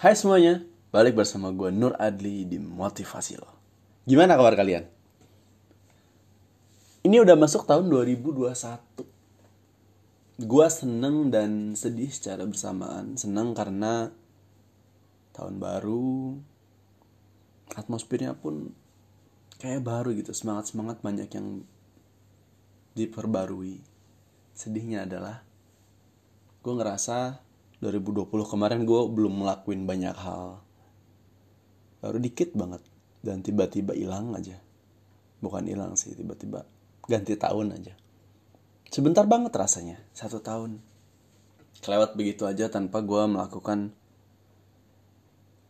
Hai semuanya, balik bersama gue Nur Adli di Motivasi Lo. Gimana kabar kalian? Ini udah masuk tahun 2021. Gue seneng dan sedih secara bersamaan. Seneng karena tahun baru, atmosfernya pun kayak baru gitu. Semangat-semangat banyak yang diperbarui. Sedihnya adalah gue ngerasa 2020 kemarin gue belum ngelakuin banyak hal. Baru dikit banget. Dan tiba-tiba hilang aja. Bukan hilang sih tiba-tiba ganti tahun aja. Sebentar banget rasanya. Satu tahun. Kelewat begitu aja tanpa gue melakukan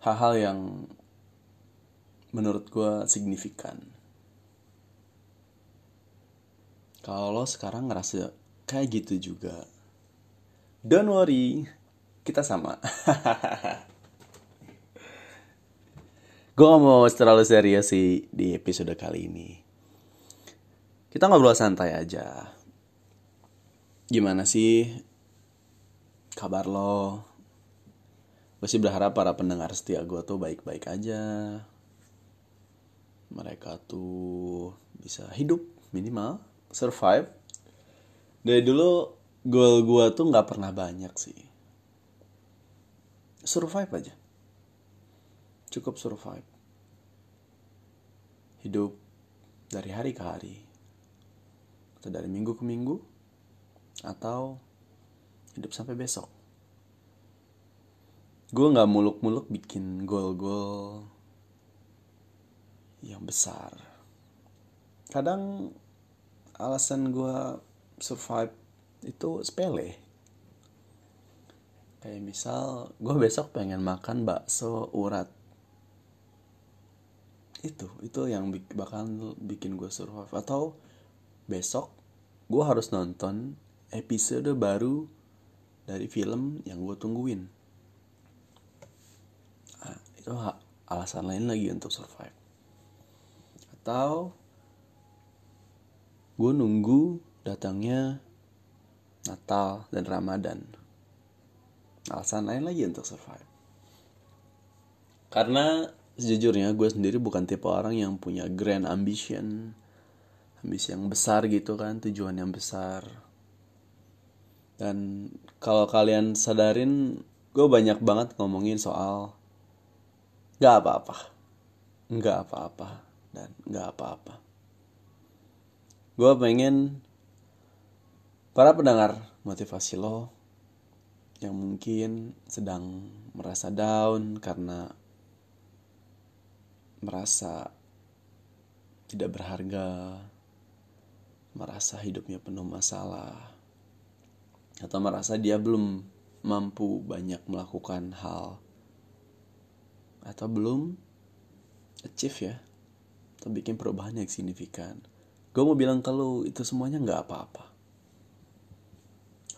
hal-hal yang menurut gue signifikan. Kalau sekarang ngerasa kayak gitu juga don't worry kita sama. gue gak mau terlalu serius sih di episode kali ini. Kita ngobrol santai aja. Gimana sih kabar lo? Gue sih berharap para pendengar setia gue tuh baik-baik aja. Mereka tuh bisa hidup minimal, survive. Dari dulu goal gue tuh gak pernah banyak sih survive aja. Cukup survive. Hidup dari hari ke hari. Atau dari minggu ke minggu. Atau hidup sampai besok. Gue nggak muluk-muluk bikin gol-gol yang besar. Kadang alasan gue survive itu sepele kayak misal gue besok pengen makan bakso urat. Itu itu yang bakal bikin gue survive. Atau besok gue harus nonton episode baru dari film yang gue tungguin. Nah, itu alasan lain lagi untuk survive. Atau gue nunggu datangnya Natal dan Ramadan alasan lain lagi untuk survive. Karena sejujurnya gue sendiri bukan tipe orang yang punya grand ambition ambisi yang besar gitu kan tujuan yang besar. Dan kalau kalian sadarin gue banyak banget ngomongin soal gak apa-apa. Gak apa-apa dan gak apa-apa. Gue pengen para pendengar motivasi lo yang mungkin sedang merasa down karena merasa tidak berharga, merasa hidupnya penuh masalah, atau merasa dia belum mampu banyak melakukan hal, atau belum achieve ya, atau bikin perubahan yang signifikan. Gue mau bilang ke lu itu semuanya nggak apa-apa.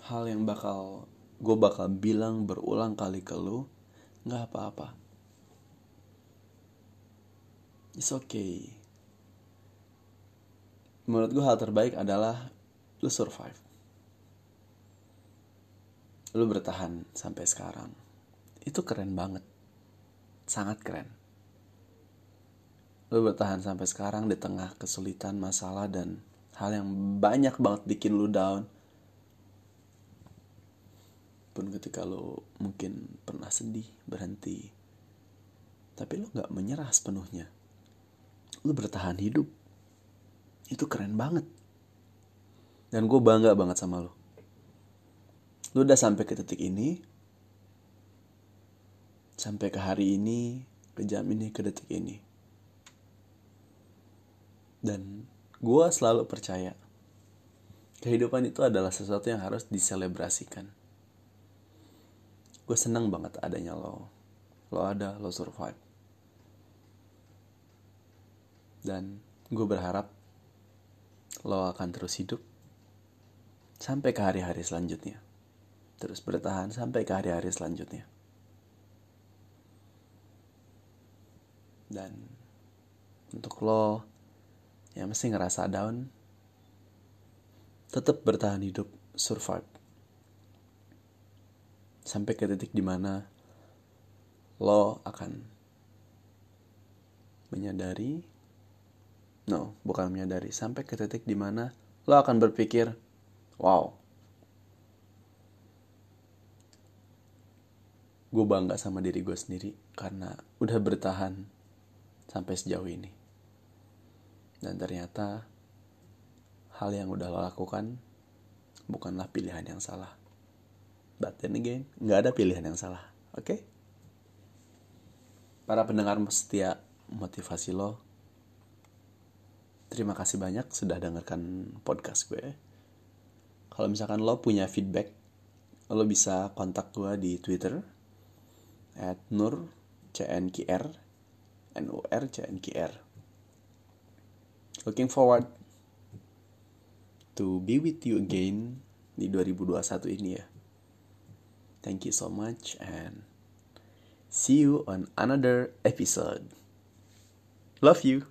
Hal yang bakal gue bakal bilang berulang kali ke lu nggak apa-apa. It's okay. Menurut gue hal terbaik adalah lu survive. Lu bertahan sampai sekarang. Itu keren banget. Sangat keren. Lu bertahan sampai sekarang di tengah kesulitan masalah dan hal yang banyak banget bikin lu down pun ketika lo mungkin pernah sedih berhenti tapi lo nggak menyerah sepenuhnya lo bertahan hidup. Itu keren banget. Dan gue bangga banget sama lo. Lo udah sampai ke titik ini sampai ke hari ini ke jam ini ke detik ini. Dan gue selalu percaya kehidupan itu adalah sesuatu yang harus diselebrasikan gue seneng banget adanya lo. Lo ada lo survive. Dan gue berharap lo akan terus hidup sampai ke hari-hari selanjutnya. Terus bertahan sampai ke hari-hari selanjutnya. Dan untuk lo yang masih ngerasa down tetap bertahan hidup survive sampai ke titik di mana lo akan menyadari no bukan menyadari sampai ke titik di mana lo akan berpikir wow gue bangga sama diri gue sendiri karena udah bertahan sampai sejauh ini. Dan ternyata hal yang udah lo lakukan bukanlah pilihan yang salah but then again nggak ada pilihan yang salah oke? Okay? para pendengar setia motivasi lo terima kasih banyak sudah dengarkan podcast gue. Kalau misalkan lo punya feedback lo bisa kontak gue di twitter at nur cnkr nur cnkr looking forward to be with you again di 2021 ini ya thank you so much and see you on another episode Love you.